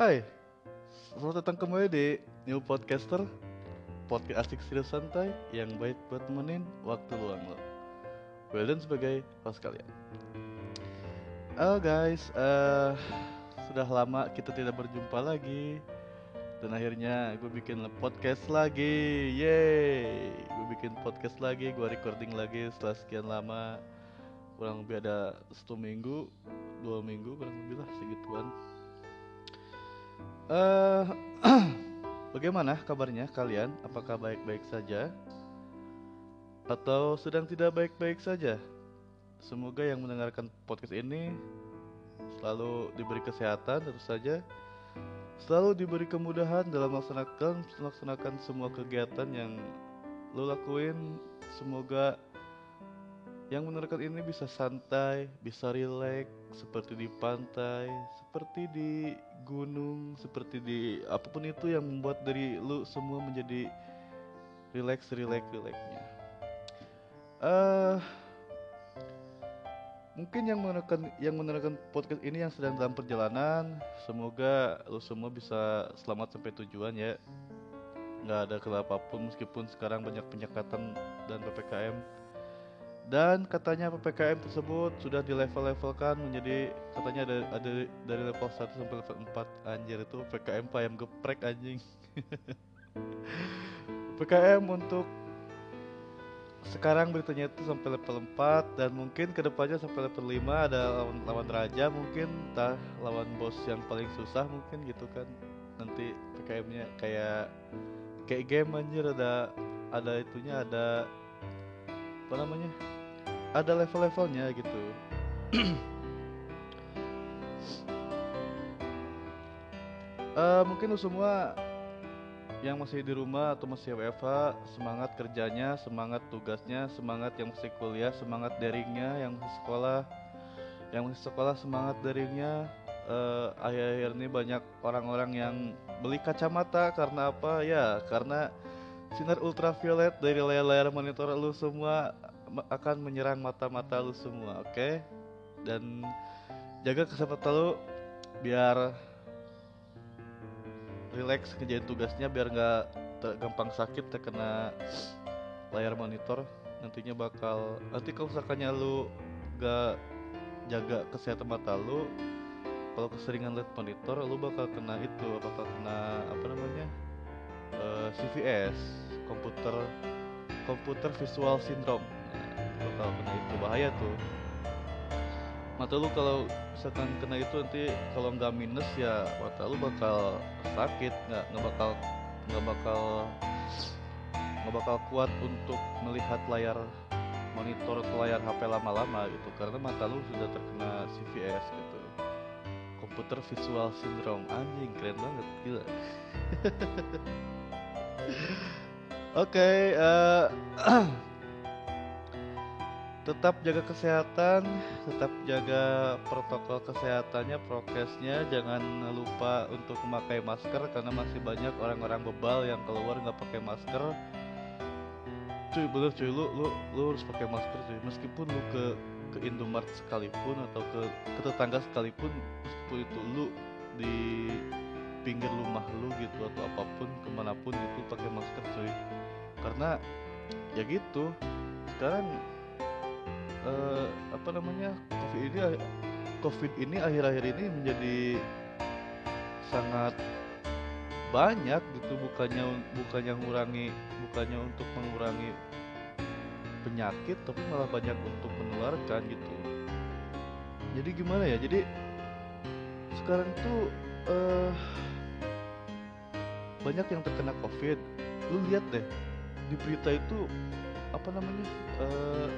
Hai, selamat datang kembali di New Podcaster. Podcast asik serius santai yang baik buat temenin waktu luang lo. Wildan sebagai host kalian. Halo guys, eh sudah lama kita tidak berjumpa lagi. Dan akhirnya gue bikin podcast lagi. Yeay. Gue bikin podcast lagi, gue recording lagi setelah sekian lama. Kurang lebih ada satu minggu, dua minggu kurang lebih lah segituan Eh, bagaimana kabarnya kalian? Apakah baik-baik saja? Atau sedang tidak baik-baik saja? Semoga yang mendengarkan podcast ini selalu diberi kesehatan tentu saja Selalu diberi kemudahan dalam melaksanakan melaksanakan semua kegiatan yang lo lakuin Semoga yang mendengarkan ini bisa santai, bisa rileks seperti di pantai, seperti di gunung, seperti di apa pun itu yang membuat dari lu semua menjadi rileks, rileks, rileksnya. Eh, mungkin yang mendengarkan yang mendengarkan podcast ini yang sedang dalam perjalanan, semoga lu semua bisa selamat sampai tujuan ya. Nggak ada kendala apa pun meskipun sekarang banyak penyekatan dan ppkm. Dan katanya PPKM tersebut sudah dilevel-levelkan menjadi katanya ada, ada dari level 1 sampai level 4 anjir itu PPKM payam geprek anjing. PPKM untuk sekarang beritanya itu sampai level 4 dan mungkin ke depannya sampai level 5 ada lawan, lawan raja mungkin entah lawan bos yang paling susah mungkin gitu kan nanti PKM-nya kayak kayak game anjir ada ada itunya ada apa namanya ada level-levelnya gitu. Uh, mungkin lu semua yang masih di rumah atau masih WFH semangat kerjanya semangat tugasnya semangat yang masih kuliah semangat daringnya yang masih sekolah yang masih sekolah semangat daringnya. Uh, akhir-akhir ini banyak orang-orang yang beli kacamata karena apa? Ya karena sinar ultraviolet dari layar-layar monitor lu semua akan menyerang mata-mata lu semua, oke? Okay? Dan jaga kesehatan lu biar relax kerjain tugasnya biar nggak gampang sakit terkena layar monitor nantinya bakal nanti kalau misalkannya lu gak jaga kesehatan mata lu kalau keseringan lihat monitor lu bakal kena itu bakal kena apa namanya uh, CVS komputer komputer visual syndrome bakal kena itu bahaya tuh. Mata lu kalau misalkan kena itu nanti kalau nggak minus ya mata lu bakal sakit nggak nggak bakal nggak bakal nggak bakal kuat untuk melihat layar monitor atau layar HP lama-lama gitu. Karena mata lu sudah terkena CVS gitu. Komputer visual syndrome. Anjing keren banget gila. Oke, okay, uh, eh, tetap jaga kesehatan, tetap jaga protokol kesehatannya, prokesnya, jangan lupa untuk memakai masker karena masih banyak orang-orang bebal yang keluar nggak pakai masker. Cuy, bener cuy, lu lu lu harus pakai masker cuy, meskipun lu ke ke Indomart sekalipun atau ke ke tetangga sekalipun, meskipun itu lu di pinggir rumah lu gitu atau apa pun ke mana pun itu pakai masker cuy, karena ya gitu. Sekarang uh, apa namanya covid ini covid ini akhir-akhir ini menjadi sangat banyak gitu bukannya bukannya mengurangi bukannya untuk mengurangi penyakit tapi malah banyak untuk menularkan gitu. Jadi gimana ya? Jadi sekarang tuh uh, banyak yang terkena covid. Lu lihat deh di berita itu apa namanya uh,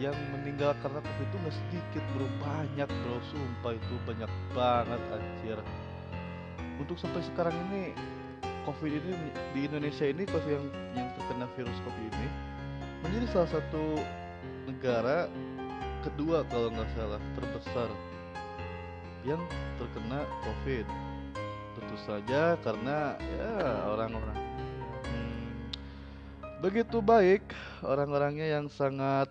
yang meninggal karena covid itu nggak sedikit bro. Banyak bro. Sumpah itu banyak banget anjir. Untuk sampai sekarang ini covid ini di Indonesia ini covid yang yang terkena virus covid ini menjadi salah satu negara kedua kalau nggak salah terbesar yang terkena covid. Tentu saja karena ya orang-orang hmm, begitu baik orang-orangnya yang sangat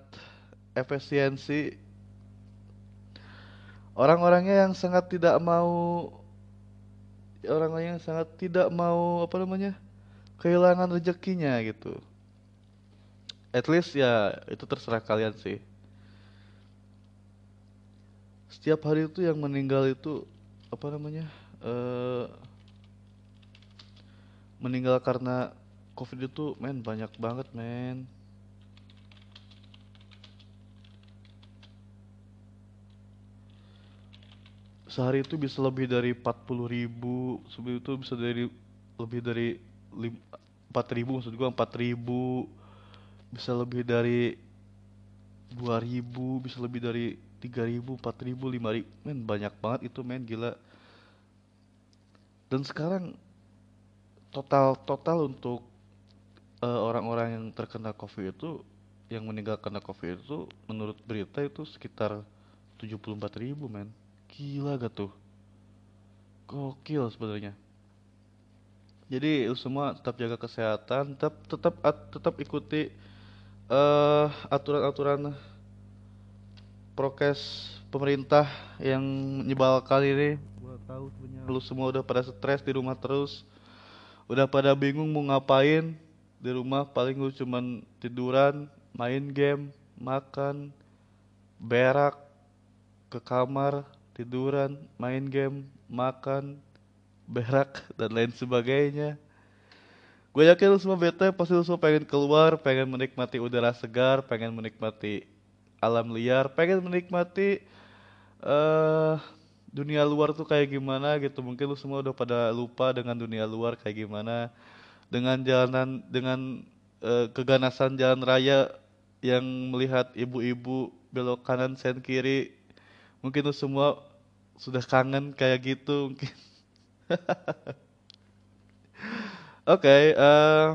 efisiensi. Orang-orangnya yang sangat tidak mau orang yang sangat tidak mau apa namanya kehilangan rezekinya gitu. At least ya itu terserah kalian sih. Setiap hari itu yang meninggal itu apa namanya uh, meninggal karena covid itu men banyak banget men sehari itu bisa lebih dari 40 ribu sebelum itu bisa dari lebih dari 4 ribu maksud gua 4 ribu bisa lebih dari 2 ribu bisa lebih dari 3 ribu 4 ribu 5 ribu. Men banyak banget itu men gila. Dan sekarang total total untuk uh, orang-orang yang terkena covid itu yang meninggal karena covid itu menurut berita itu sekitar 74 ribu men Gila gak tuh? Gokil sebenarnya. Jadi semua tetap jaga kesehatan, tetap tetap tetap ikuti uh, aturan-aturan prokes pemerintah yang menyebalkan ini. Lu semua udah pada stres di rumah terus. Udah pada bingung mau ngapain di rumah paling lu cuman tiduran, main game, makan, berak, ke kamar, tiduran, main game, makan, berak, dan lain sebagainya. Gue yakin lu semua bete, pasti lu semua pengen keluar, pengen menikmati udara segar, pengen menikmati alam liar, pengen menikmati uh, dunia luar tuh kayak gimana gitu. Mungkin lu semua udah pada lupa dengan dunia luar kayak gimana. Dengan jalanan, dengan uh, keganasan jalan raya yang melihat ibu-ibu belok kanan sen kiri mungkin lu semua sudah kangen kayak gitu mungkin. Oke, okay, uh, eh,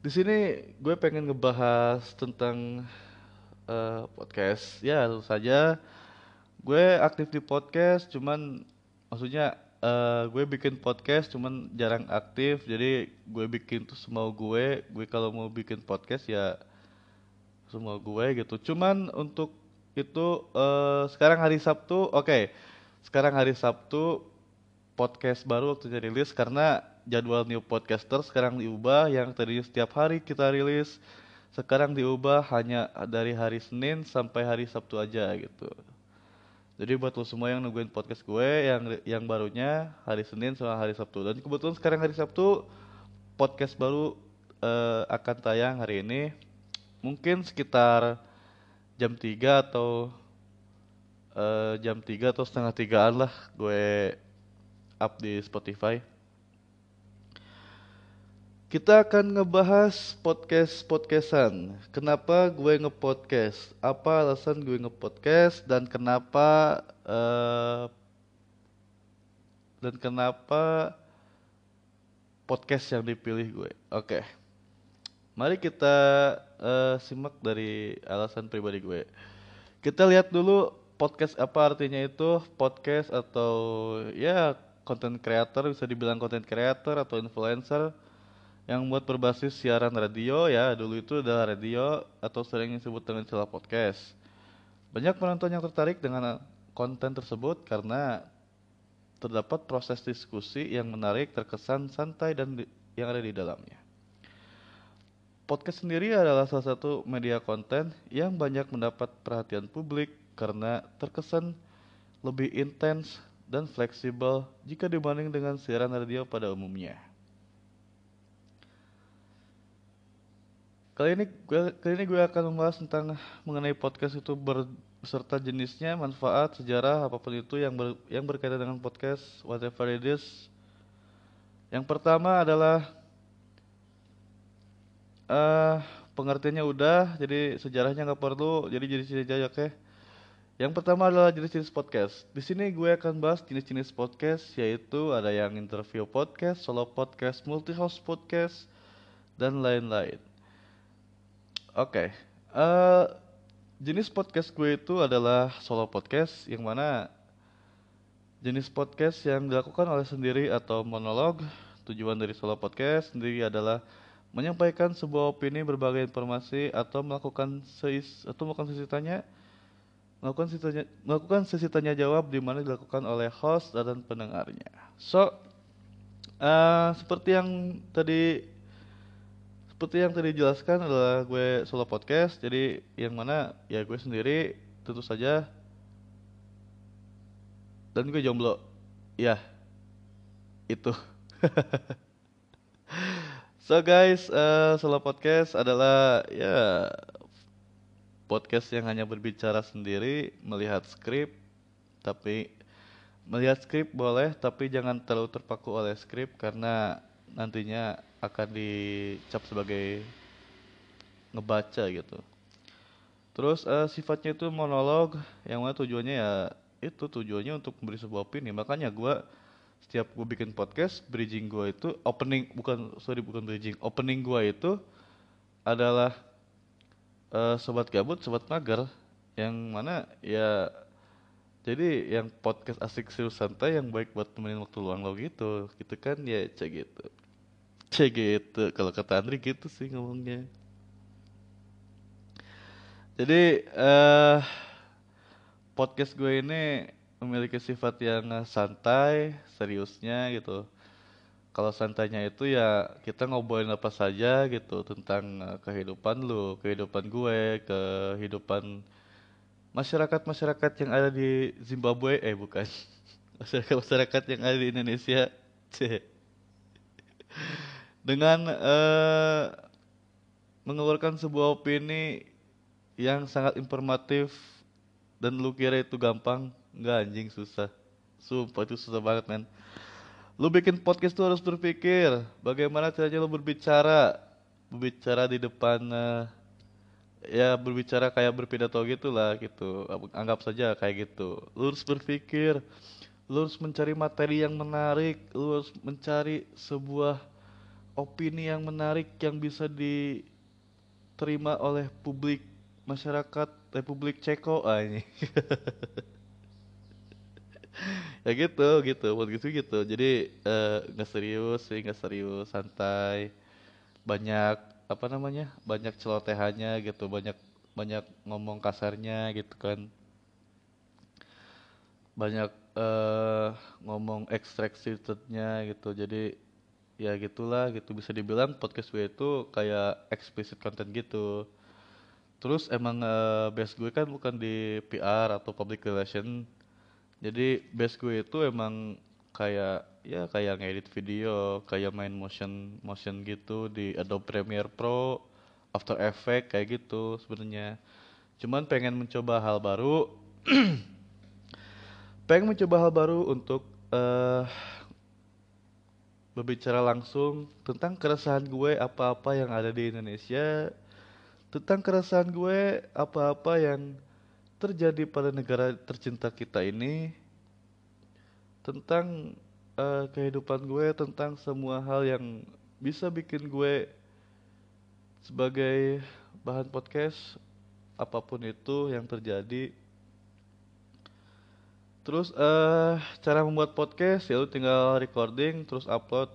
di sini gue pengen ngebahas tentang uh, podcast. Ya, lalu saja gue aktif di podcast, cuman maksudnya uh, gue bikin podcast, cuman jarang aktif. Jadi gue bikin tuh semau gue. Gue kalau mau bikin podcast ya semua gue gitu. Cuman untuk itu uh, sekarang hari Sabtu, oke. Okay. Sekarang hari Sabtu podcast baru waktunya rilis karena jadwal new podcaster sekarang diubah yang tadinya setiap hari kita rilis sekarang diubah hanya dari hari Senin sampai hari Sabtu aja gitu. Jadi buat lo semua yang nungguin podcast gue yang yang barunya hari Senin sama hari Sabtu dan kebetulan sekarang hari Sabtu podcast baru uh, akan tayang hari ini mungkin sekitar jam 3 atau uh, jam 3 atau setengah tigaan lah gue up di Spotify. Kita akan ngebahas podcast-podcastan. Kenapa gue ngepodcast? Apa alasan gue ngepodcast dan kenapa uh, dan kenapa podcast yang dipilih gue? Oke. Okay. Mari kita uh, simak dari alasan pribadi gue. Kita lihat dulu podcast apa artinya itu podcast atau ya content creator bisa dibilang content creator atau influencer yang buat berbasis siaran radio ya dulu itu adalah radio atau sering disebut dengan istilah podcast. Banyak penonton yang tertarik dengan konten tersebut karena terdapat proses diskusi yang menarik, terkesan santai dan yang ada di dalamnya. Podcast sendiri adalah salah satu media konten yang banyak mendapat perhatian publik karena terkesan lebih intens dan fleksibel jika dibanding dengan siaran radio pada umumnya. Kali ini gue kali ini gue akan membahas tentang mengenai podcast itu beserta jenisnya, manfaat, sejarah apa pun itu yang ber, yang berkaitan dengan podcast whatever it is. Yang pertama adalah uh, pengertiannya udah, jadi sejarahnya nggak perlu, jadi jadi saja oke. Yang pertama adalah jenis-jenis podcast. Di sini gue akan bahas jenis-jenis podcast, yaitu ada yang interview podcast, solo podcast, multi-host podcast, dan lain-lain. Oke, okay. uh, eh, jenis podcast gue itu adalah solo podcast, yang mana jenis podcast yang dilakukan oleh sendiri atau monolog. Tujuan dari solo podcast sendiri adalah menyampaikan sebuah opini, berbagai informasi atau melakukan seis atau melakukan sesi tanya melakukan sesi tanya, melakukan sesi tanya jawab di mana dilakukan oleh host dan pendengarnya. So, uh, seperti yang tadi seperti yang tadi dijelaskan adalah gue solo podcast. Jadi yang mana ya gue sendiri tentu saja dan gue jomblo. Ya, itu. so guys, uh, solo podcast adalah ya podcast yang hanya berbicara sendiri, melihat skrip, tapi melihat skrip boleh, tapi jangan terlalu terpaku oleh skrip karena nantinya akan dicap sebagai ngebaca gitu. Terus uh, sifatnya itu monolog, yang mana tujuannya ya itu tujuannya untuk memberi sebuah opini. Makanya gue setiap gue bikin podcast, bridging gue itu opening bukan sorry bukan bridging, opening gue itu adalah uh, sobat gabut, sobat mager yang mana ya jadi yang podcast asik seru santai yang baik buat temenin waktu luang lo gitu gitu kan ya cek gitu. Cek gitu kalau kata Andri gitu sih ngomongnya. Jadi uh, podcast gue ini memiliki sifat yang santai seriusnya gitu. Kalau santainya itu ya kita ngobrolin apa saja gitu tentang uh, kehidupan lu, kehidupan gue, kehidupan masyarakat-masyarakat yang ada di Zimbabwe, eh bukan, masyarakat-masyarakat yang ada di Indonesia, dengan uh, mengeluarkan sebuah opini yang sangat informatif dan lu kira itu gampang, nggak anjing susah, sumpah itu susah banget men. Lu bikin podcast tuh harus berpikir bagaimana caranya lu berbicara, berbicara di depan uh, ya berbicara kayak berpidato gitu lah gitu. Anggap saja kayak gitu. Lu harus berpikir, lu harus mencari materi yang menarik, lu harus mencari sebuah opini yang menarik yang bisa diterima oleh publik masyarakat Republik Ceko ah ini. ya gitu gitu. Buat gitu gitu. Jadi eh, nggak uh, serius sih nggak serius santai. Banyak apa namanya banyak celotehannya gitu. Banyak banyak ngomong kasarnya gitu kan. Banyak uh, ngomong extractednya gitu. Jadi ya gitulah gitu. Bisa dibilang podcast gue itu kayak explicit content gitu. Terus emang uh, base gue kan bukan di PR atau public relation jadi base gue itu emang kayak ya kayak ngedit video kayak main motion motion gitu di Adobe Premiere Pro After Effects kayak gitu sebenarnya. Cuman pengen mencoba hal baru pengen mencoba hal baru untuk uh, berbicara langsung tentang keresahan gue apa-apa yang ada di Indonesia tentang keresahan gue apa-apa yang terjadi pada negara tercinta kita ini tentang uh, kehidupan gue tentang semua hal yang bisa bikin gue sebagai bahan podcast apa pun itu yang terjadi. Terus uh, cara membuat podcast ya lu tinggal recording terus upload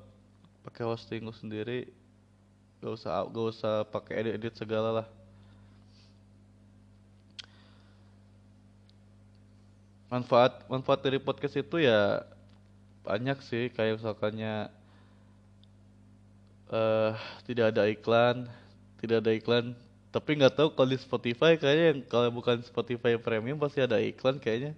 pakai hosting lu sendiri. Gak usah gak usah pakai edit edit segala lah manfaat manfaat dari podcast itu ya banyak sih. Kayak misalkannya uh, tidak ada iklan tidak ada iklan. Tapi nggak tahu kalau di Spotify kayaknya yang kalau bukan Spotify Premium pasti ada iklan kayaknya.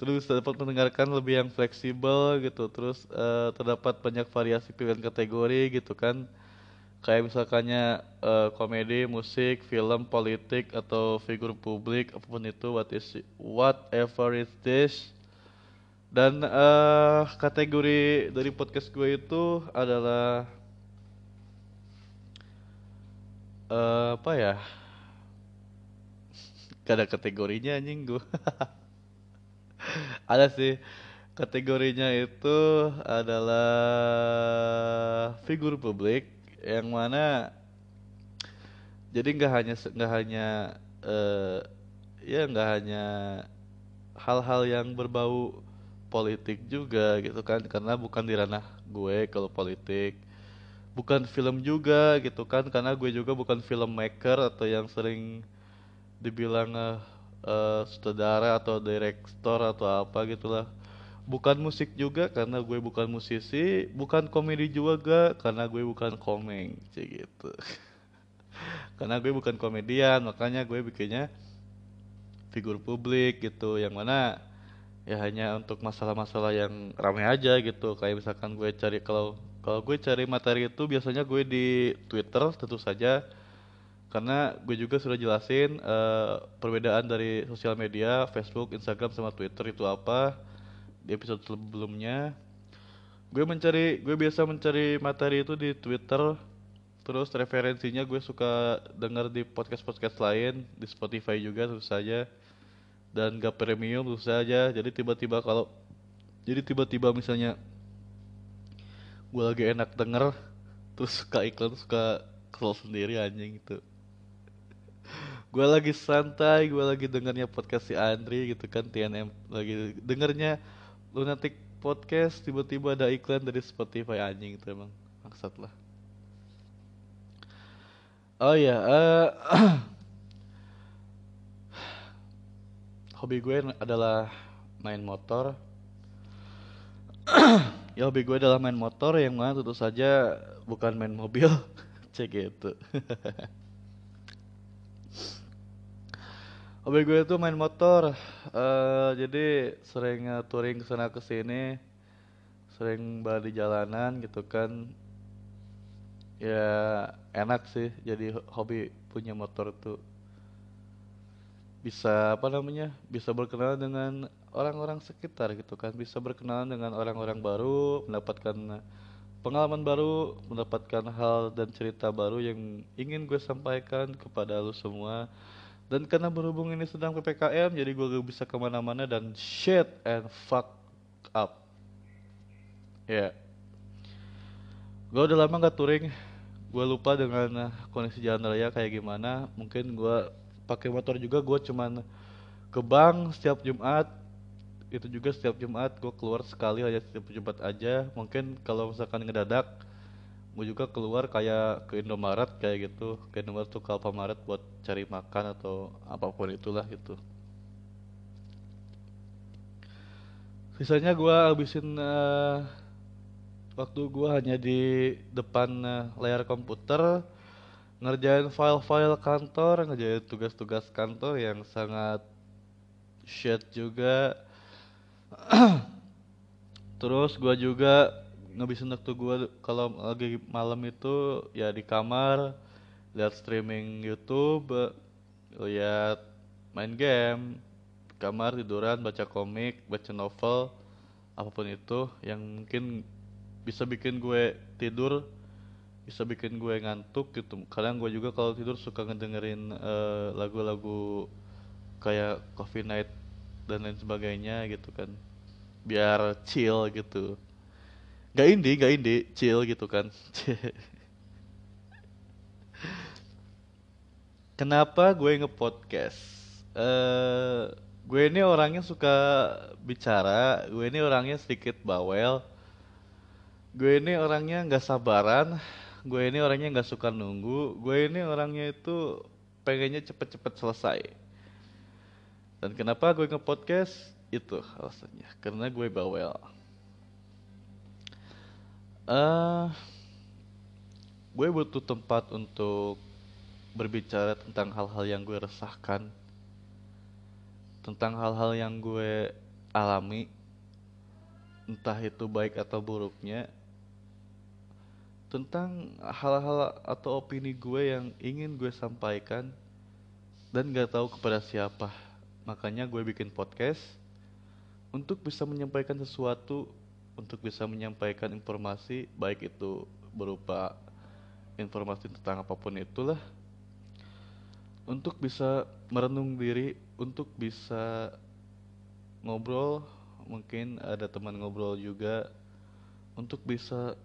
Terus dapat mendengarkan lebih yang fleksibel gitu. Terus uh, terdapat banyak variasi pilihan kategori gitu kan kayak misalkannya uh, komedi, musik, film, politik atau figur publik apa pun itu what is whatever it is. Dan uh, kategori dari podcast gue itu adalah uh, apa ya? Gak ada kategorinya anjing gue ada sih. Kategorinya itu adalah figur publik yang mana jadi nggak hanya nggak hanya uh, ya nggak hanya hal-hal yang berbau politik juga gitu kan karena bukan di ranah gue kalau politik. Bukan film juga gitu kan karena gue juga bukan filmmaker atau yang sering dibilang uh, uh, sutradara atau direktor atau apa gitulah bukan musik juga karena gue bukan musisi. Bukan komedi juga karena gue bukan komeng cik gitu. Karena gue bukan komedian makanya gue bikinnya figur publik gitu. Yang mana ya hanya untuk masalah-masalah yang ramai aja gitu. Kayak misalkan gue cari kalau kalau gue cari materi itu biasanya gue di Twitter tentu saja. Karena gue juga sudah jelasin uh, perbedaan dari sosial media Facebook Instagram sama Twitter itu apa di episode sebelumnya. Gue mencari gue biasa mencari materi itu di Twitter. Terus referensinya gue suka denger di podcast podcast lain di Spotify juga tentu saja dan gak premium tentu saja jadi tiba-tiba kalau jadi tiba-tiba misalnya gue lagi enak denger terus suka iklan suka kesel sendiri anjing gitu gue lagi santai gue lagi dengernya podcast si Andri gitu kan TNM lagi dengernya Lunatic Podcast tiba-tiba ada iklan dari Spotify anjing itu emang maksud lah. Oh iya, uh, hobi gue adalah main motor. ya hobi gue adalah main motor yang mana tentu saja bukan main mobil, cek gitu. hobi gue itu main motor. Uh, jadi sering uh, touring ke sana ke sini sering balik di jalanan gitu kan. Ya enak sih jadi hobi punya motor tuh. Bisa apa namanya bisa berkenalan dengan orang-orang sekitar gitu kan. Bisa berkenalan dengan orang-orang baru mendapatkan pengalaman baru mendapatkan hal dan cerita baru yang ingin gue sampaikan kepada lu semua dan karena berhubung ini sedang PPKM, jadi gue gak bisa ke mana-mana dan shit and fuck up. Ya. Yeah. Gue udah lama gak touring. Gue lupa dengan kondisi jalan raya kayak gimana. Mungkin gue pakai motor juga gue cuman ke bank setiap Jumat. Itu juga setiap Jumat gue keluar sekali aja setiap Jumat aja. Mungkin kalau misalkan ngedadak gue juga keluar kayak ke Indomaret kayak gitu. Ke Indomaret tuh ke Alfamaret buat cari makan atau apa pun itulah gitu. Sisanya gue habisin uh, waktu gue hanya di depan uh, layar komputer ngerjain file-file kantor ngerjain tugas-tugas kantor yang sangat shit juga. Terus gue juga ngabisin waktu gue kalau lagi malam itu ya di kamar lihat streaming YouTube lihat main game kamar tiduran baca komik baca novel apa pun itu yang mungkin bisa bikin gue tidur bisa bikin gue ngantuk gitu. Kadang gue juga kalau tidur suka ngedengerin uh, lagu-lagu kayak Coffee Night dan lain sebagainya gitu kan. Biar chill gitu Gak indie, gak indie, chill gitu kan. Kenapa gue nge-podcast? Uh, gue ini orangnya suka bicara, gue ini orangnya sedikit bawel. Gue ini orangnya nggak sabaran, gue ini orangnya nggak suka nunggu, gue ini orangnya itu pengennya cepet-cepet selesai. Dan kenapa gue nge-podcast? Itu alasannya, karena gue bawel uh, gue butuh tempat untuk berbicara tentang hal-hal yang gue resahkan tentang hal-hal yang gue alami entah itu baik atau buruknya tentang hal-hal atau opini gue yang ingin gue sampaikan dan gak tahu kepada siapa. Makanya gue bikin podcast untuk bisa menyampaikan sesuatu untuk bisa menyampaikan informasi baik itu berupa informasi tentang apa pun itulah untuk bisa merenung diri untuk bisa ngobrol mungkin ada teman ngobrol juga untuk bisa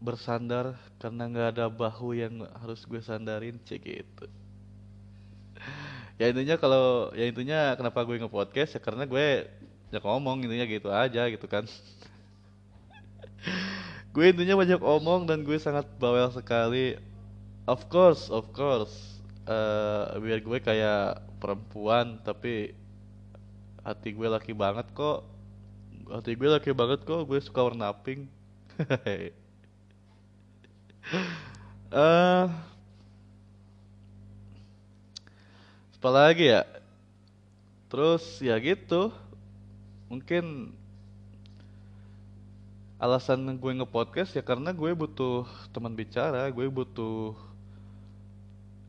bersandar karena nggak ada bahu yang harus gue sandarin cek gitu. Ya intinya kalau ya intinya kenapa gue nge podcast ya karena gue banyak ngomong intinya gitu aja gitu kan. Gue intinya banyak omong dan gue sangat bawel sekali. Of course of course. Uh, biar gue kayak perempuan tapi hati gue laki banget kok. Hati gue laki banget kok gue suka warna pink. Eh uh, apa lagi ya? Terus ya gitu mungkin alasan gue nge-podcast ya karena gue butuh teman bicara gue butuh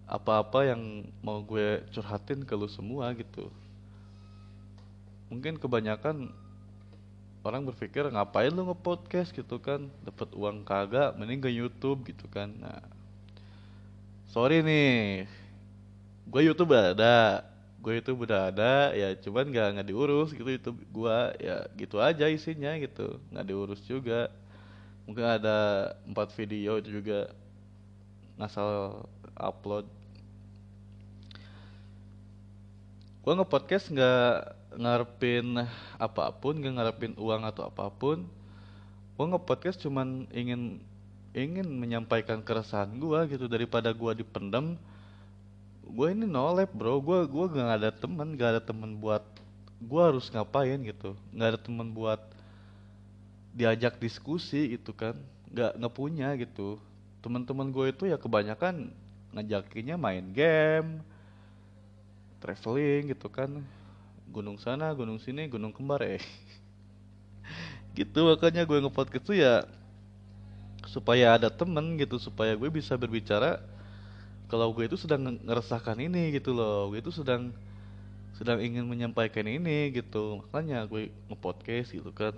apa-apa yang mau gue curhatin ke lu semua gitu. Mungkin kebanyakan orang berpikir ngapain lu nge-podcast? gitu kan. Dapat uang kagak mending ke YouTube gitu kan. Nah sorry nih. Gue YouTube ada gue itu udah ada ya cuman nggak nggak diurus gitu itu gue ya gitu aja isinya gitu. Nggak diurus juga. Mungkin ada empat video itu juga ngasal upload. Gue nge-podcast nggak ngarepin apa pun nggak ngarepin uang atau apa pun. Gue nge-podcast cuman ingin ingin menyampaikan keresahan gue gitu daripada gue dipendam gue ini nolep bro. Gue gue gak ada temen gak ada temen buat gue harus ngapain gitu. Nggak ada temen buat diajak diskusi gitu kan. Nggak nggak punya gitu. Teman-teman gue itu ya kebanyakan ngajakinnya main game traveling gitu kan. Gunung sana gunung sini gunung kembar eh. Gitu makanya gue ngepodcast tuh ya supaya ada temen gitu supaya gue bisa berbicara kalau gue itu sedang ngeresahkan ini gitu loh. Gue itu sedang sedang ingin menyampaikan ini gitu. Makanya gue ngepodcast gitu kan.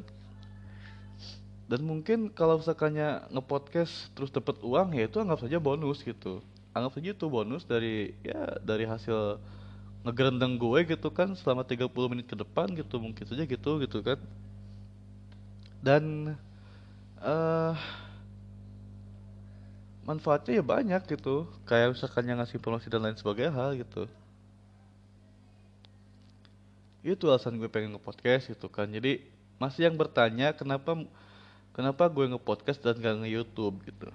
Dan mungkin kalau misalkannya ngepodcast terus dapat uang ya itu anggap saja bonus gitu. Anggap saja itu bonus dari ya dari hasil ngegerendeng gue gitu kan selama 30 menit ke depan gitu. Mungkin saja gitu gitu kan. Dan uh, manfaatnya ya banyak gitu. Kayak misalkan yang ngasih informasi dan lain sebagainya hal gitu. Itu alasan gue pengen nge-podcast gitu kan. Jadi masih yang bertanya kenapa kenapa gue nge-podcast dan gak nge-youtube gitu.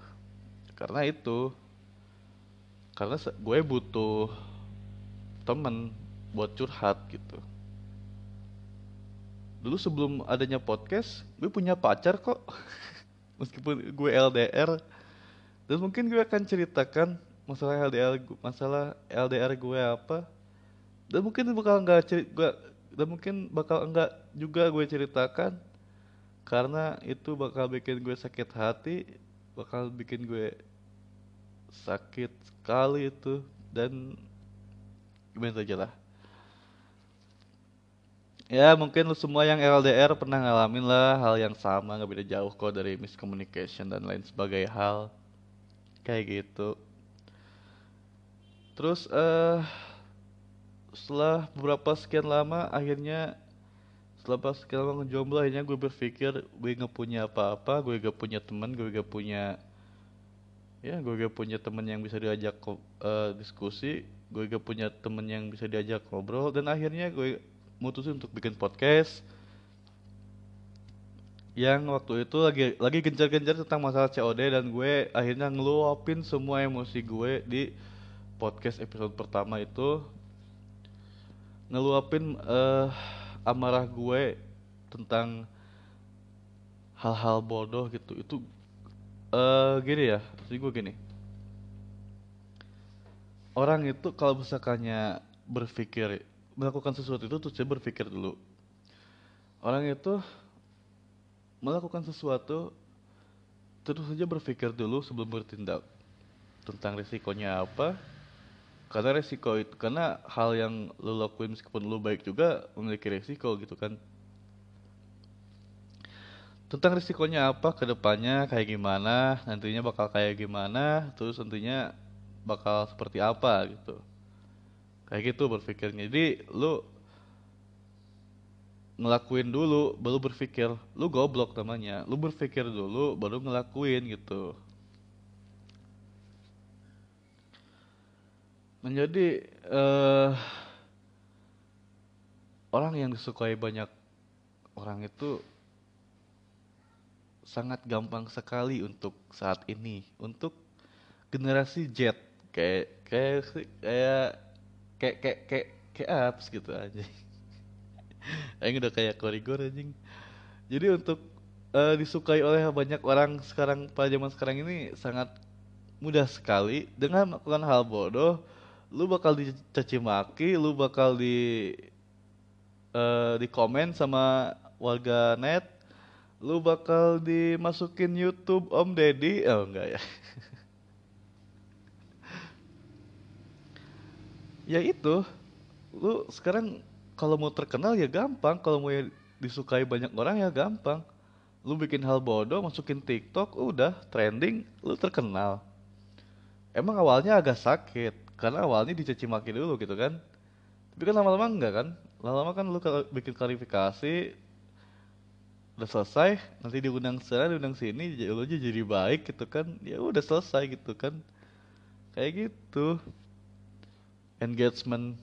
Karena itu karena gue butuh temen buat curhat gitu. Dulu sebelum adanya podcast gue punya pacar kok. Meskipun gue LDR dan mungkin gue akan ceritakan masalah LDR masalah LDR gue apa. Dan mungkin bakal nggak cerit gue dan mungkin bakal enggak juga gue ceritakan. Karena itu bakal bikin gue sakit hati bakal bikin gue sakit sekali itu. Dan gimana aja lah. Ya mungkin lu semua yang LDR pernah ngalamin lah hal yang sama nggak beda jauh kok dari miscommunication dan lain sebagainya hal kayak gitu. Terus uh, setelah beberapa sekian lama akhirnya setelah sekian lama ngejomblo akhirnya gue berpikir gue gak punya apa-apa gue gak punya teman gue gak punya ya gue gak punya teman yang bisa diajak uh, diskusi gue gak punya temen yang bisa diajak ngobrol dan akhirnya gue mutusin untuk bikin podcast yang waktu itu lagi lagi gencar-gencar tentang masalah COD dan gue akhirnya ngeluapin semua emosi gue di podcast episode pertama itu. Ngeluapin uh, amarah gue tentang hal-hal bodoh gitu. Itu uh, gini ya jadi gue gini. Orang itu kalau misalkannya berpikir melakukan sesuatu itu tuh dia berpikir dulu. Orang itu melakukan sesuatu terus saja berpikir dulu sebelum bertindak tentang risikonya apa. Karena resiko itu karena hal yang lo lakuin meskipun lo baik juga memiliki resiko gitu kan. Tentang risikonya apa ke depannya kayak gimana nantinya bakal kayak gimana terus nantinya bakal seperti apa gitu. Kayak gitu berpikirnya. Jadi lo ngelakuin dulu baru berpikir lu goblok namanya. Lu berpikir dulu baru ngelakuin gitu. Menjadi uh, orang yang disukai banyak orang itu sangat gampang sekali untuk saat ini untuk generasi Z kayak kayak kayak kayak kayak, kayak apps gitu aja Aing udah kayak korigor anjing. Jadi untuk uh, disukai oleh banyak orang sekarang pada zaman sekarang ini sangat mudah sekali. Dengan melakukan hal bodoh lu bakal dicaci maki lu bakal di uh, di komen sama warga net lu bakal dimasukin YouTube Om Deddy. Oh enggak ya. Ya itu lu sekarang kalau mau terkenal ya gampang. Kalau mau disukai banyak orang ya gampang. Lu bikin hal bodoh masukin TikTok udah trending lu terkenal. Emang awalnya agak sakit karena awalnya dicaci maki dulu gitu kan. Tapi kan lama-lama enggak kan. Lama-lama kan lu bikin klarifikasi udah selesai nanti diundang sana diundang sini lu jadi baik gitu kan. Ya udah selesai gitu kan. Kayak gitu. Engagement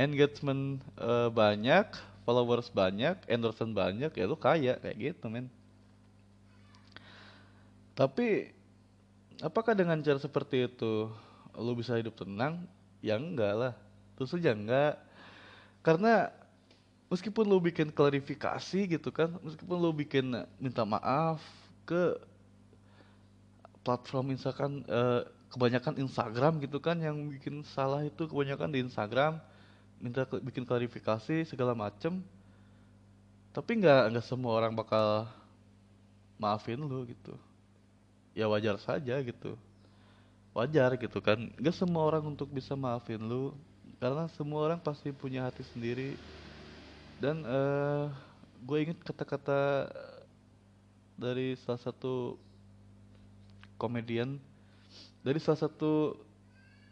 engagement uh, banyak followers banyak endorsement banyak ya lu kaya kayak gitu men. Tapi apakah dengan cara seperti itu lu bisa hidup tenang? Ya enggak lah. Terus saja enggak. Karena meskipun lu bikin klarifikasi gitu kan meskipun lu bikin minta maaf ke platform misalkan uh, kebanyakan Instagram gitu kan yang bikin salah itu kebanyakan di Instagram minta bikin klarifikasi segala macem. Tapi nggak nggak semua orang bakal maafin lu gitu. Ya wajar saja gitu. Wajar gitu kan. Nggak semua orang untuk bisa maafin lu karena semua orang pasti punya hati sendiri. Dan uh, gue inget kata-kata dari salah satu komedian. Dari salah satu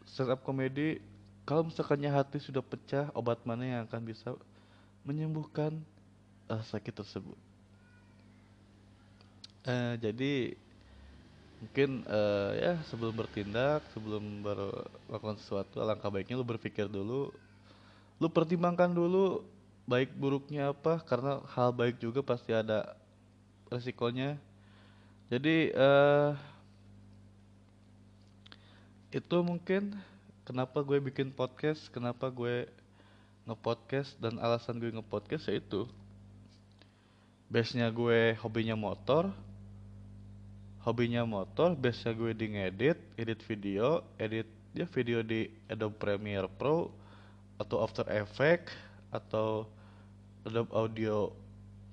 stand komedi kalau misalkannya hati sudah pecah obat mana yang akan bisa menyembuhkan uh, sakit tersebut? Uh, jadi mungkin uh, ya sebelum bertindak sebelum melakukan sesuatu alangkah baiknya lu berpikir dulu. Lu pertimbangkan dulu baik buruknya apa karena hal baik juga pasti ada resikonya. Jadi uh, itu mungkin kenapa gue bikin podcast kenapa gue ngepodcast dan alasan gue ngepodcast yaitu base nya gue hobinya motor hobinya motor base nya gue di ngedit edit video edit ya video di Adobe Premiere Pro atau After Effects atau Adobe Audio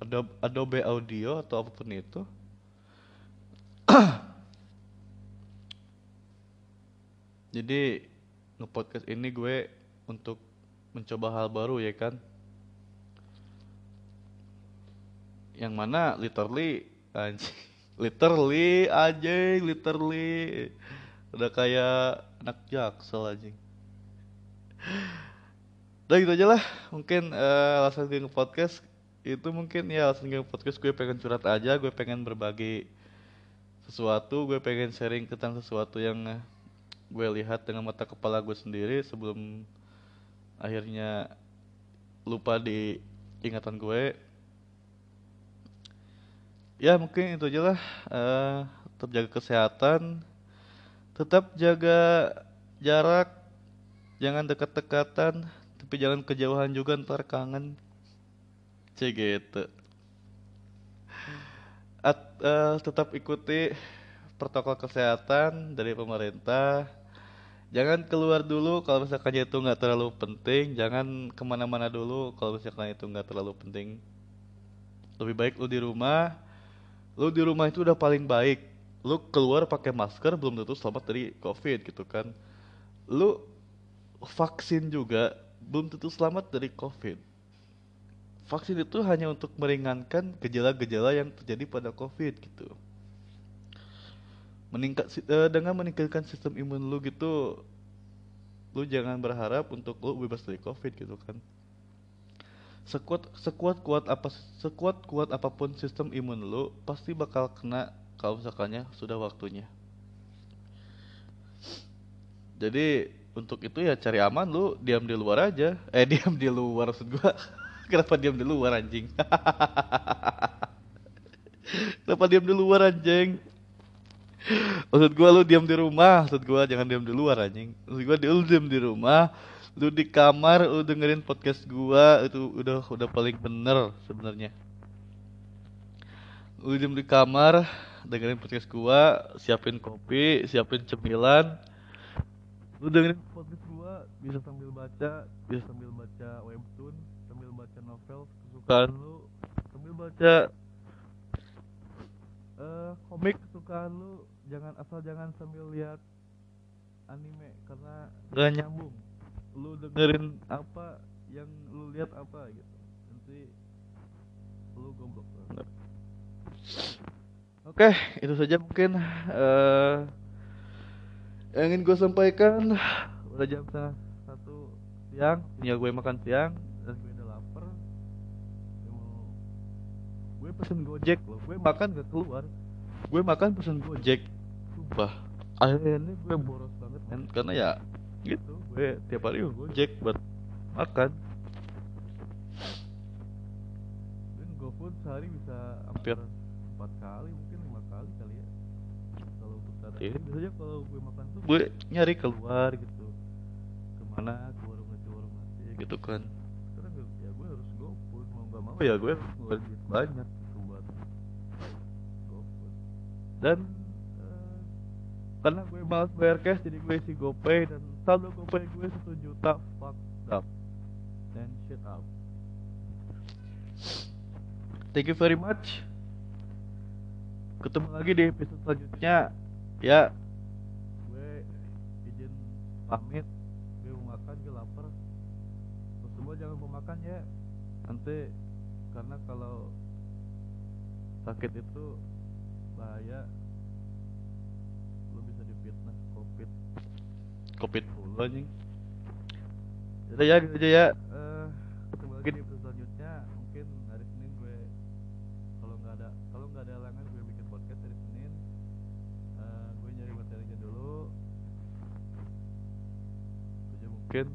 Adobe, Adobe Audio atau apa pun itu. Jadi ngepodcast ini gue untuk mencoba hal baru ya kan? Yang mana literally anjing literally anjing literally. Udah kayak anak jaksel anjing. Udah gitu aja lah mungkin uh, alasan gue nge-podcast. Itu mungkin ya alasan gue podcast gue pengen curhat aja gue pengen berbagi sesuatu gue pengen sharing tentang sesuatu yang gue lihat dengan mata kepala gue sendiri sebelum akhirnya lupa di ingatan gue ya mungkin itu aja lah. Uh, tetap jaga kesehatan tetap jaga jarak jangan dekat-dekatan tapi jangan kejauhan juga ntar kangen. Cek gitu. At, uh, tetap ikuti protokol kesehatan dari pemerintah. Jangan keluar dulu kalau misalkan itu nggak terlalu penting. Jangan ke mana-mana dulu kalau misalkan itu nggak terlalu penting. Lebih baik lu di rumah. Lu di rumah itu udah paling baik. Lu keluar pakai masker belum tentu selamat dari covid gitu kan. Lu vaksin juga belum tentu selamat dari COVID. Vaksin itu hanya untuk meringankan gejala-gejala yang terjadi pada COVID gitu. Meningkat uh, dengan meningkatkan sistem imun lu gitu, lu jangan berharap untuk lu bebas dari COVID gitu kan. Sekuat sekuat kuat apa sekuat kuat apa pun sistem imun lu pasti bakal kena kalau misalkannya sudah waktunya. Jadi untuk itu ya cari aman lu diam di luar aja eh diam di luar maksud gua kenapa diam di luar anjing kenapa diam di luar anjing maksud gua lu diam di rumah maksud gua jangan diam di luar anjing. Maksud gua lu diam di rumah lu di kamar lu dengerin podcast gua itu udah udah paling bener sebenarnya. Lu diem di kamar dengerin podcast gua siapin kopi siapin cemilan. Lu dengerin podcast gua bisa sambil baca bisa sambil baca webtoon sambil baca novel kesukaan lu. Sambil baca eh komik kesukaan lu jangan asal jangan sambil lihat anime karena gak nyambung. Lu dengerin apa yang lu lihat apa gitu. Nanti lu goblok banget. Oke itu saja mungkin eh yang ingin gue sampaikan. Udah jam setengah satu siang. Ya gue makan siang. Dan gue udah lapar. Gue mau gue pesen gojek loh. Gue makan gak keluar. Gue makan pesen gojek sumpah. Akhirnya gue boros banget kan karena ya gitu. Gue tiap hari gue gojek buat makan. Dan GoFood sehari bisa hampir empat kali mungkin lima kali kali ya. Kalau untuk saat ini biasanya kalau gue makan tuh gue nyari keluar gitu. Ke mana ke warung nasi warung nasi. Gitu kan. Karena gue, ya gue harus GoFood mau gak mau. Ya gue harus ngeluarin banyak gitu buat GoFood dan karena gue malas bayar cash jadi gue isi GoPay dan saldo GoPay gue satu juta fuck up. Dan shit up. Thank you very much. Ketemu lagi di episode selanjutnya. Ya. Gue izin pamit. Gue mau makan gue lapar. Lo semua jangan mau makan ya. Nanti karena kalau sakit itu bahaya covid dulu anjing. Yaudah ya gitu aja ya. Eh, ketemu lagi di episode selanjutnya. Mungkin hari Senin gue kalau nggak ada kalau nggak ada halangan gue bikin podcast hari Senin. Eh, gue nyari materinya dulu. Aja mungkin